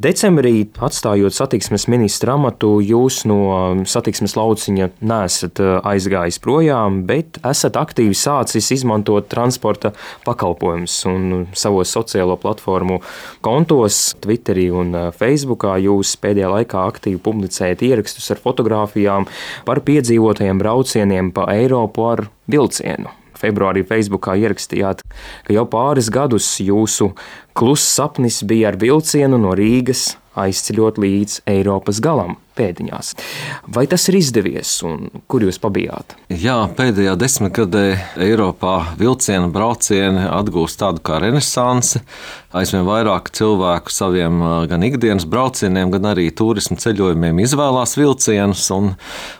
Decembrī, atstājot satiksmes ministra amatu, jūs no satiksmes lauciņa nesat aizgājis projām, bet esat aktīvi sācis izmantot transporta pakalpojumus un savos sociālo platformu kontos, Twitterī un Facebookā. Jūs pēdējā laikā aktīvi publicējat ierakstus ar fotografijām par piedzīvotajiem braucieniem pa Eiropu ar vilcienu. Februārī Facebookā ierakstījāt, ka jau pāris gadus jūsu kluss sapnis bija ar vilcienu no Rīgas aizceļot līdz Eiropas galam pēdiņās. Vai tas ir izdevies un kur jūs pabijāt? Jā, pēdējā desmitgadē Eiropā vilciena braucieni atgūst tādu kā renesansi. Aizvien vairāk cilvēku saviem gan ikdienas braucieniem, gan arī turismu ceļojumiem izvēlās vilcienus. Un,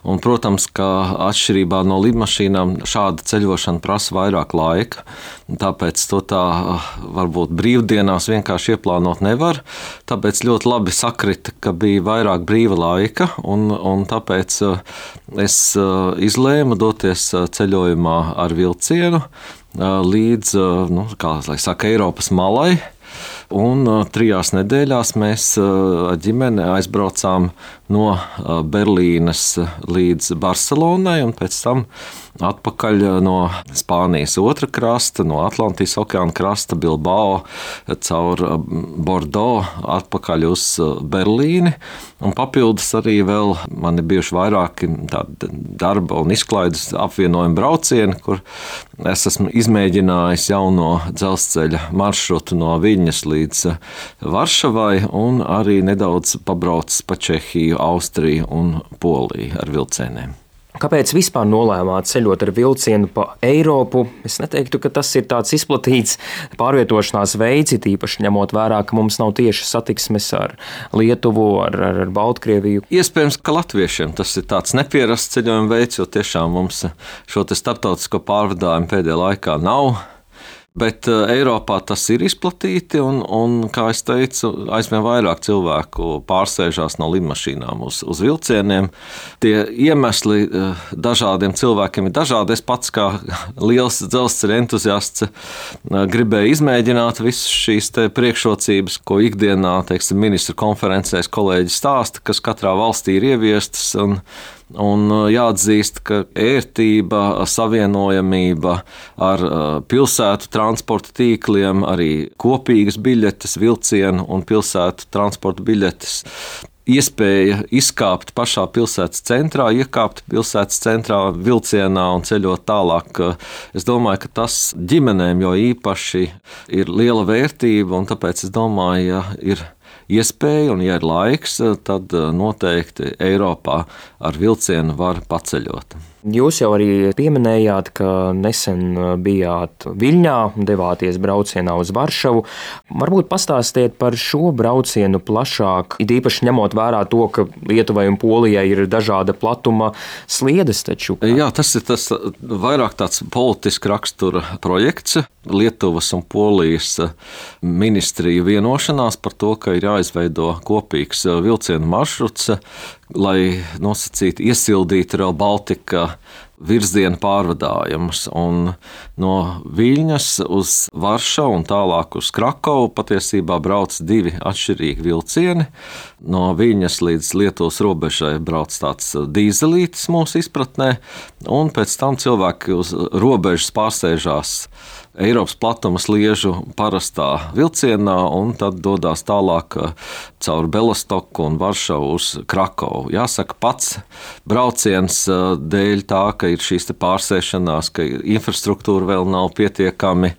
un, protams, ka atšķirībā no lidmašīnām šāda ceļošana prasa vairāk laika. Tāpēc to tā varbūt brīvdienās vienkārši ieplānot nevar. Tāpēc ļoti labi sakrita, ka bija vairāk brīva laika un, un tāpēc eh, es eh, izlēmu doties eh, ceļojumā ar vilcienu līdz, nu, kā saka, Eiropas malai. Un trijās nedēļās mēs ar ģimeni aizbraucām no Berlīnes līdz Barcelonai, un pēc tam atpakaļ no Spānijas otra krasta, no Atlantijas okeāna krasta, Bilbao, caur Bordeaux, atpakaļ uz Berlīni. Un papildus arī vēl man ir bijuši vairāki darba un izklaides apvienojumi braucieni, kur es esmu izmēģinājis jauno dzelzceļa maršrutu no Viņas līdz Varšavai un arī nedaudz pabraucis pa Čehiju, Austriju un Poliju ar vilcieniem. Kāpēc vispār nolēmāt ceļot ar vilcienu pa Eiropu? Es neteiktu, ka tas ir tāds izplatīts pārvietošanās veids, īpaši ņemot vērā, ka mums nav tieši satiksmes ar Lietuvu, ar, ar, ar Baltkrieviju. Iespējams, ka latviešiem tas ir tāds neparasts ceļojuma veids, jo tiešām mums šo starptautisko pārvadājumu pēdējā laikā nav. Bet eh, Eiropā tas ir izplatīti, un, un kā jau teicu, aizvien vairāk cilvēku pārsēžās no lidmašīnām uz, uz vilcieniem. Tie iemesli eh, dažādiem cilvēkiem ir dažādi. Es pats, kā liels dzelzceļa entuziasts, eh, gribēju izmēģināt visas šīs priekšrocības, ko ikdienā teiksim, ministru konferencēs kolēģi stāsta, kas katrā valstī ir ieviestas. Un, Un uh, jāatzīst, ka ērtība, savienojamība ar uh, pilsētu transporta tīkliem, arī kopīgas biļetes, vilcienu un pilsētu transporta biļetes iespēja izkāpt pašā pilsētas centrā, iekāpt pilsētas centrā vilcienā un ceļot tālāk. Es domāju, ka tas ģimenēm jau īpaši ir liela vērtība, un tāpēc es domāju, ja ir iespēja, un, ja ir laiks, tad noteikti Eiropā ar vilcienu var paceļot. Jūs jau arī pieminējāt, ka nesen bijāt Viļņā, devāties braucienā uz Varšavu. Varbūt pastāstiet par šo braucienu plašāk, it īpaši ņemot vērā to, ka Lietuvai un Polijai ir dažāda platuma sliedes. Taču. Jā, tas ir tas vairāk tāds politisks rakstura projekts. Lietuvas un Polijas ministrija vienošanās par to, ka ir jāizveido kopīgs vilcienu maršruts, lai nosacītu, iesildītu Real Baltica virziena pārvadājumus. No Viļņas uz Varšavu un tālāk uz Krakovu patiesībā brauc divi atšķirīgi vilcieni. No Viļņas līdz Lietuvas robežai brauc tāds dīzelītis mūsu izpratnē, un pēc tam cilvēki uz robežas pārsēžās Eiropas platuma sliežu parastā vilcienā un tad dodas tālāk uh, caur Belastoku un Varšavu uz Krakovu. Jāsaka, pats brauciens uh, dēļ tā, ka ir šīs pārsēšanās, ka infrastruktūra vēl nav pietiekami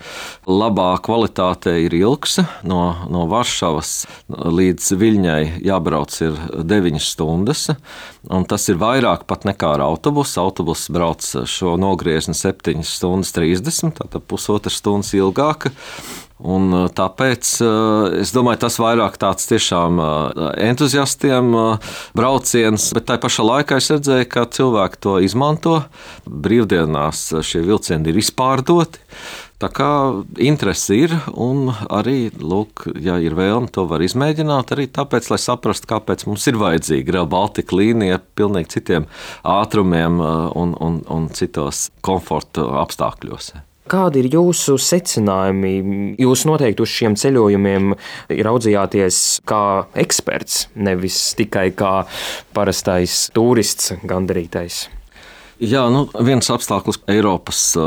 labā kvalitātē, ir ilgs. No, no Varšavas līdz Viļņai jābrauc ir 9 stundas, un tas ir vairāk pat nekā ar autobusu. Autobuss brauc šo nogriezni 7 stundas 30, tātad pusotra četras stundas ilgāka. Un uh, tāpēc uh, es domāju, tas vairāk tāds tiešām uh, entuziastiem brauciens, bet tā pašā laikā es redzēju, ka cilvēki to izmanto. Brīvdienās šie vilcieni ir izpārdoti. Tā kā interese ir, un arī, lūk, ja ir vēlme, to var izmēģināt. Arī tāpēc, lai saprastu, kāpēc mums ir vajadzīga Real Baltica līnija ar pilnīgi citiem ātrumiem un, un, un citos komforta apstākļos. Kādi ir jūsu secinājumi? Jūs noteikti uz šiem ceļojumiem raudzījāties kā eksperts, nevis tikai kā parastais turists, gandarītais. Jā, nu, viens apstākļus Eiropas uh,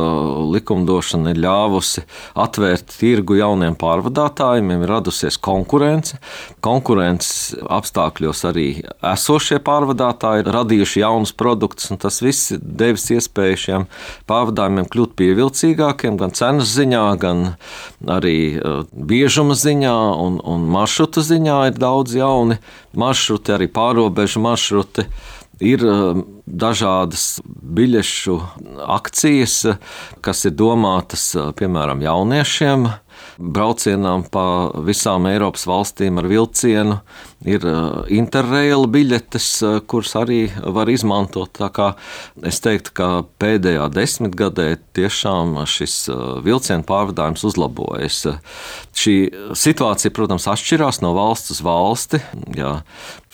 likumdošana ir ļāvusi atvērt tirgu jauniem pārvadātājiem, ir radusies konkurence. Konkurences apstākļos arī esošie pārvadātāji ir radījuši jaunus produktus, un tas viss devis iespēju šiem pārvadājumiem kļūt pievilcīgākiem gan cenas ziņā, gan arī uh, biežuma ziņā un, un maršrutu ziņā ir daudz jauni maršruti, arī pārobežu maršruti. Ir um, dažādas biļešu akcijas, kas ir domātas uh, piemēram jauniešiem, braucienām pa visām Eiropas valstīm ar vilcienu. Ir interraila biļetes, kuras arī var izmantot. Es teiktu, ka pēdējā desmitgadē tiešām šis vilcienu pārvadājums uzlabojas. Šī situācija, protams, atšķirās no valsts uz valsti. Jā.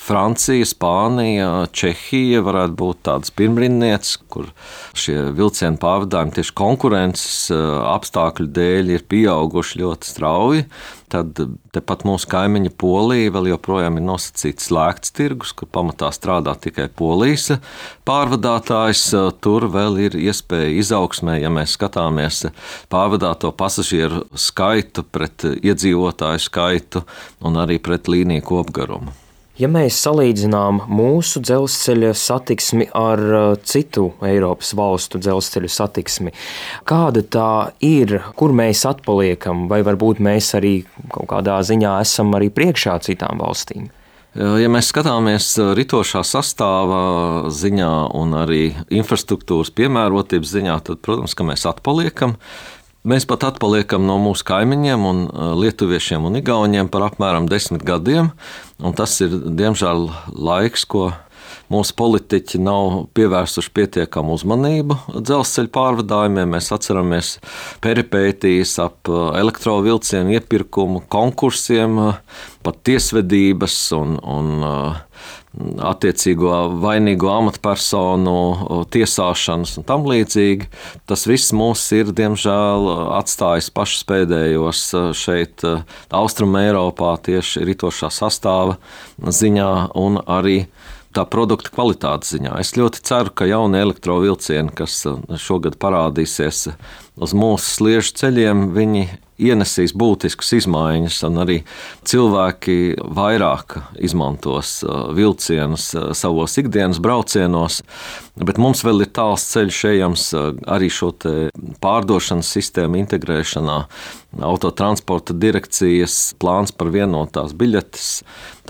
Francija, Spānija, Čehija varētu būt tādas pirmrinnieces, kur šie vilcienu pārvadājumi tieši konkurences apstākļu dēļ ir pieauguši ļoti strauji. Tad tepat mūsu kaimiņa Polija vēl joprojām ir nosacīts slēgts tirgus, kur pamatā strādā tikai polijas pārvadātājs. Tur vēl ir iespēja izaugsmē, ja mēs skatāmies pārvadāto pasažieru skaitu pret iedzīvotāju skaitu un arī pret līniju kopgarumu. Ja mēs salīdzinām mūsu dzelzceļa satiksmi ar uh, citu Eiropas valstu dzelzceļa satiksmi, kāda tā ir, kur mēs atpaliekam, vai varbūt mēs arī kaut kādā ziņā esam arī priekšā citām valstīm? Ja mēs skatāmies uh, ritošā sastāvā ziņā un arī infrastruktūras piemērotības ziņā, tad, protams, mēs atpaliekam. Mēs pat atpaliekam no mūsu kaimiņiem, un lietuviešiem un igauniem par apmēram desmit gadiem. Tas ir diemžēl laiks, ko mūsu politiķi nav pievērsuši pietiekamu uzmanību dzelzceļa pārvadājumiem. Mēs atceramies peripētīs ap elektrovilcienu iepirkumu, konkursiem, pat tiesvedības un, un attiecīgo vainīgo amatpersonu tiesāšanas un tam līdzīgi. Tas viss mūs ir, diemžēl, atstājis pašus pēdējos šeit, Austrumē, Eiropā, tieši ritošā sastāva ziņā un arī tā produkta kvalitātes ziņā. Es ļoti ceru, ka jaunie elektrovielcieni, kas šogad parādīsies uz mūsu sliežu ceļiem, viņi ienesīs būtiskas izmaiņas, un arī cilvēki vairāk izmantos uh, vilcienus uh, savos ikdienas braucienos. Bet mums vēl ir tāls ceļš ejams uh, arī šo pārdošanas sistēmu integrēšanā. Autotransporta direkcijas plāns par vienotās biļetes,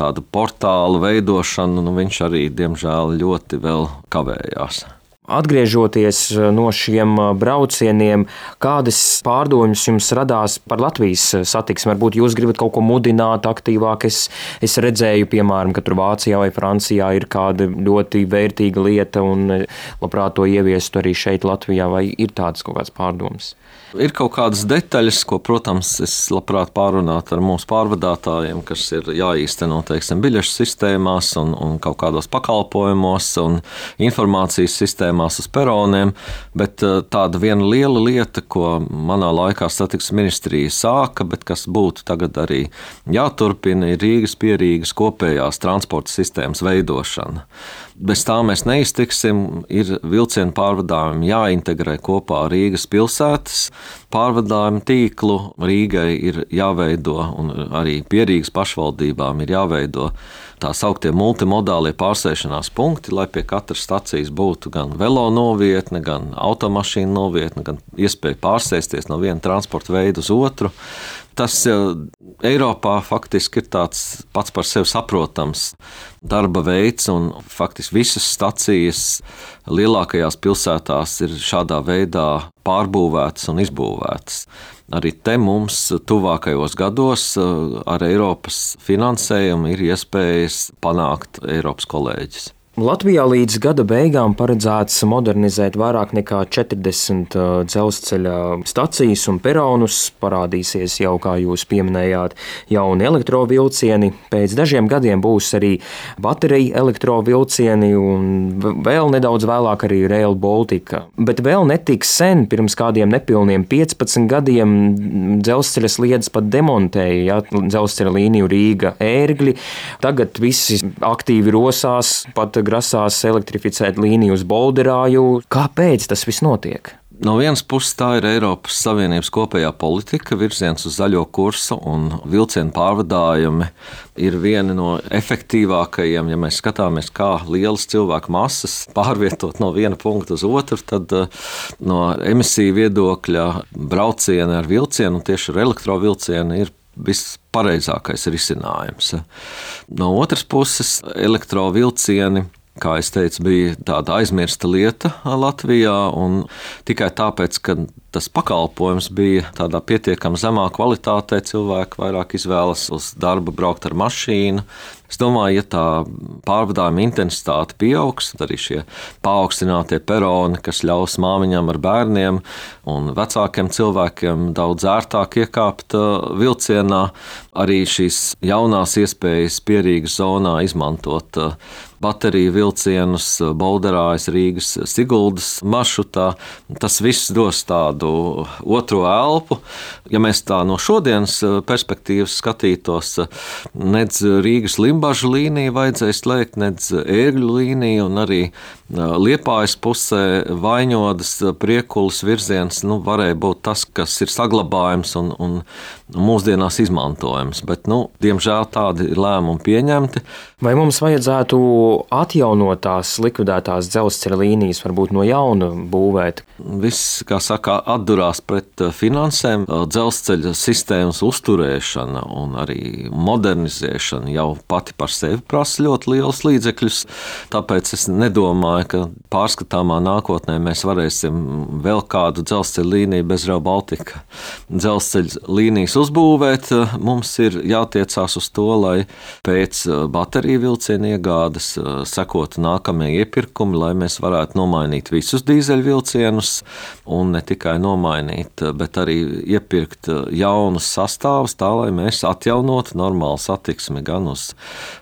tādu portālu veidošanu, nu, viņš arī, diemžēl, ļoti vēl kavējās. Atgriežoties eh, no šiem eh, braucieniem, kādas pārdomas jums radās par Latvijas eh, satiksmi? Varbūt jūs gribat kaut ko mudināt aktīvāk. Es, es redzēju, piemēram, ka tur Vācijā vai Francijā ir kāda ļoti vērtīga lieta un labprāt to ieviestu arī šeit Latvijā, vai ir tādas kaut kādas pārdomas? Ir kaut kādas detaļas, ko, protams, es labprāt pārunātu ar mūsu pārvadātājiem, kas ir jāīsteno teiksim, biļešu sistēmās, un, un kaut kādos pakalpojumos un informācijas sistēmās uz peroniem. Bet eh, tāda viena liela lieta, ko manā laikā satiksmes ministrija sāka, bet kas būtu tagad arī jāturpina, ir Rīgas pierīgas kopējās transporta sistēmas veidošana. Bez tā mēs neiztiksim. Ir vilcienu pārvadājumi jāintegrē kopā ar Rīgas pilsētas pārvadājumu tīklu. Rīgai ir jāveido, un arī pierīgas pašvaldībām ir jāveido tā sauktie multimodālie pārsēšanās punkti, lai pie katras stacijas būtu gan velo novietne, gan automašīnu novietne, gan iespēja pārsēsties no viena transporta veida uz otru tas Eiropā faktiski ir tāds pats par sevi saprotams darba veids, un faktiski visas stacijas lielākajās pilsētās ir šādā veidā pārbūvētas un izbūvētas. Arī te mums tuvākajos gados ar Eiropas finansējumu ir iespējas panākt Eiropas kolēģis. Latvijā līdz gada beigām paredzēts modernizēt vairāk nekā 40 uh, dzelzceļa stacijas un peronus. Parādīsies jau, kā jūs pieminējāt, jauni elektrovilcieni. Pēc dažiem gadiem būs arī bateriju elektrovilcieni un vēl nedaudz vēlāk arī Rail Baltica. Bet vēl netik sen, pirms kādiem nepilniem 15 gadiem, dzelzceļa sliedas pat demontēja ja, dzelzceļa līniju Rīga ērgļi. Tagad visi aktīvi rosās pat grasās elektrificēt līniju uz Bolderāju. Kāpēc tas viss notiek? No vienas puses, tā ir Eiropas Savienības kopējā politika, virziens uz zaļo kursu, un vilcienu pārvadājumi ir vieni no efektīvākajiem. Ja mēs skatāmies, kā lielas cilvēku masas pārvietot no viena punkta uz otru, tad eh, no emisiju viedokļa braucieni ar vilcienu, tieši ar elektrovilcienu, ir vispareizākais risinājums. No otras puses, elektrovilcieni kā jau teicu, bija tāda aizmirsta lieta Latvijā. Tikai tāpēc, ka tas pakalpojums bija tādā pietiekami zemā kvalitātē, cilvēki vairāk izvēlas uz darbu braukt ar mašīnu. Es domāju, ja tā pārvadājuma intensitāte pieaugs, tad arī šie paaugstinātie peroni, kas ļaus māmiņām ar bērniem un vecākiem cilvēkiem daudz ērtāk iekāpt uh, vilcienā, arī šīs jaunās iespējas pierīgas zonā izmantot uh, bateriju vilcienus, Bolderājas, Rīgas, Siguldas maršrutā. Tas viss dos tādu otro elpu. Ja mēs tā no šodienas perspektīvas skatītos, nedz Rīgas limbažu līniju vajadzēja slēgt, nedz ērgļu līniju un arī Liepājas pusē vaņodas priekulas virziens nu, varēja būt tas, kas ir saglabājams un, un mūsdienās izmantojams. Bet, nu, diemžēl tādi lēmumi pieņemti. Vai mums vajadzētu atjaunot tās likvidētās dzelzceļa līnijas, varbūt no jauna būvēt? Viss, kā saka, atdurās pret finansēm. Dzelzceļa sistēmas uzturēšana un arī modernizēšana jau pati par sevi prasa ļoti liels līdzekļus. Tāpēc es nedomāju, domāju, ka pārskatāmā nākotnē mēs varēsim vēl kādu dzelzceļa līniju bez Rail Baltica. Dzelzceļa līnijas uzbūvēt mums ir jātiecās uz to, lai pēc bateriju vilcienu iegādes sekotu nākamie iepirkumi, lai mēs varētu nomainīt visus dīzeļvilcienus un ne tikai nomainīt, bet arī iepirkt jaunus sastāvus, tā lai mēs atjaunotu normālu satiksmi gan uz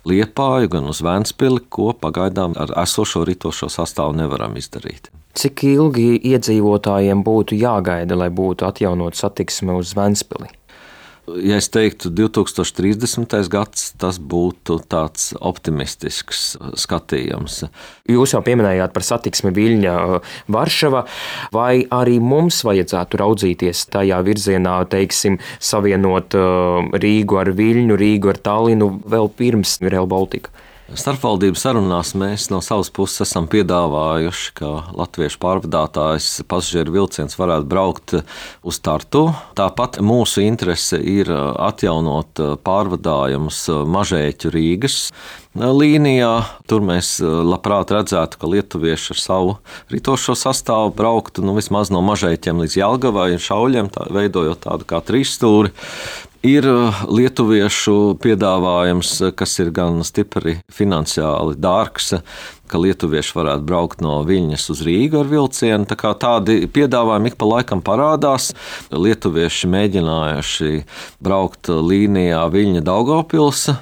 Liepāju, gan uz Vēnspili, ko pagaidām ar esošo ritošo šo sastāvu nevaram izdarīt. Cik ilgi iedzīvotājiem būtu jāgaida, lai būtu atjaunot satiksme uz Ventspili? Ja es teiktu, 2030. gads, tas būtu tāds optimistisks skatījums. Jūs jau pieminējāt par satiksmi Viļņa, Varšava, vai arī mums vajadzētu raudzīties tajā virzienā, teiksim, savienot Rīgu ar Viļņu, Rīgu ar Tallinu vēl pirms Rail Baltica? Starpvaldību sarunās mēs no savas puses esam piedāvājuši, ka latviešu pārvadātājs pasažieru vilciens varētu braukt uz Tartu. Tāpat mūsu interese ir atjaunot pārvadājumus Mažēķu Rīgas līnijā. Tur mēs labprāt redzētu, ka lietuvieši ar savu ritošo sastāvu brauktu nu, vismaz no Mažēķiem līdz Jelgavai un Šauļiem, tā, veidojot tādu kā trīsstūri. Ir uh, lietuviešu piedāvājums, uh, kas ir gan stipri finansiāli dārgs, ka lietuvieši varētu braukt no Viņas uz Rīgu ar vilcienu. Tā tādi piedāvājumi ik pa laikam parādās. Lietuvieši mēģinājuši braukt līnijā Viņa Daugopilsa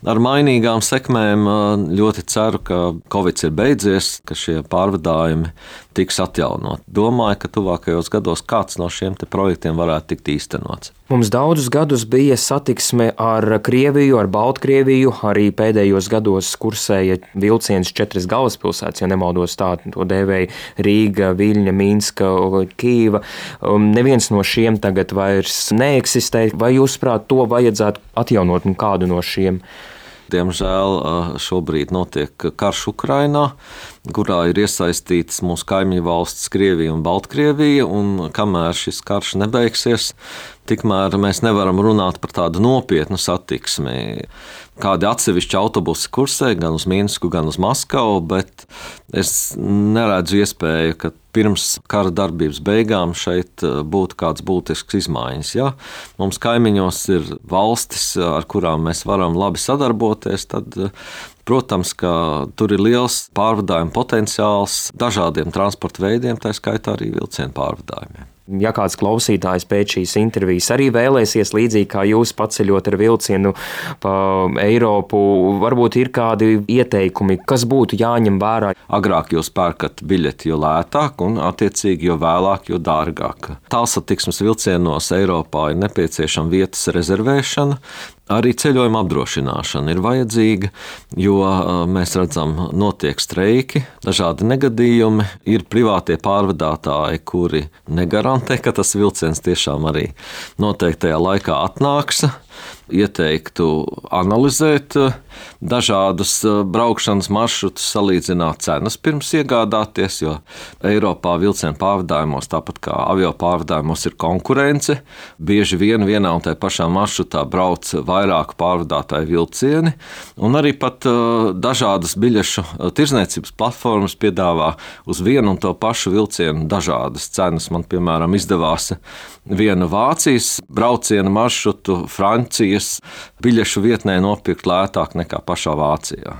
ar mainīgām sekmēm. Ļoti ceru, ka Covid ir beidzies, ka šie pārvadājumi tiks atjaunot. Domāju, ka tuvākajos gados kāds no šiem projektiem varētu tikt īstenots. Mums daudzus gadus bija satiksme ar Krieviju, ar Baltkrieviju. Arī pēdējos gados kursēja vilciens četras galvaspilsētas, ja nemaldos tā, to dēvēja Rīga, Viļņa, Minska, Kīva. Um, neviens no šiem tagad vairs neeksistē. Vai jūs prāt, to vajadzētu atjaunot un kādu no šiem? Diemžēl šobrīd notiek karš Ukrainā, kurā ir iesaistītas mūsu kaimiņu valstis Krievija un Baltkrievija. Un kamēr šis karš nebeigsies, tikmēr mēs nevaram runāt par tādu nopietnu satiksmi. Kādi atsevišķi autobusi kursē gan uz Minsku, gan uz Maskavu, bet es neredzu iespēju, ka pirms kara darbības beigām šeit eh, būtu kādas būtiskas izmaiņas. Ja mums kaimiņos ir valstis, ar kurām mēs varam labi sadarboties, tad eh, Protams, ka tur ir liels pārvadājuma potenciāls dažādiem transporta veidiem, tā skaitā arī vilcienu pārvadājumiem. Ja kāds klausītājs pēc šīs intervijas arī vēlēsies līdzīgi kā jūs paceļot ar vilcienu pa Eiropu, varbūt ir kādi ieteikumi, kas būtu jāņem vērā. Agrāk jūs pērkat biļeti, jo lētāk, un attiecīgi jo vēlāk, jo dārgāk. Tālsatiksmes vilcienos Eiropā ir nepieciešama vietas rezervēšana, Arī ceļojuma apdrošināšana ir vajadzīga, jo mēs redzam, notiek streiki, dažādi negadījumi. Ir privātie pārvadātāji, kuri negarantē, ka tas vilciens tiešām arī noteiktajā laikā atnāks ieteiktu analizēt eh, dažādus eh, braukšanas maršrutus, salīdzināt cenas pirms iegādāties, jo Eiropā vilcienu pārvadājumos, tāpat kā avio pārvadājumos, ir konkurence. Bieži vien vienā un tajā pašā maršrutā brauc vairāku pārvadātāju vilcieni, un arī pat eh, dažādas biļešu tirzniecības platformas piedāvā uz vienu un to pašu vilcienu dažādas cenas. Man, piemēram, izdevās vienu Vācijas brauciena maršrutu Francijas biļešu vietnē nopirkt lētāk nekā pašā Vācijā.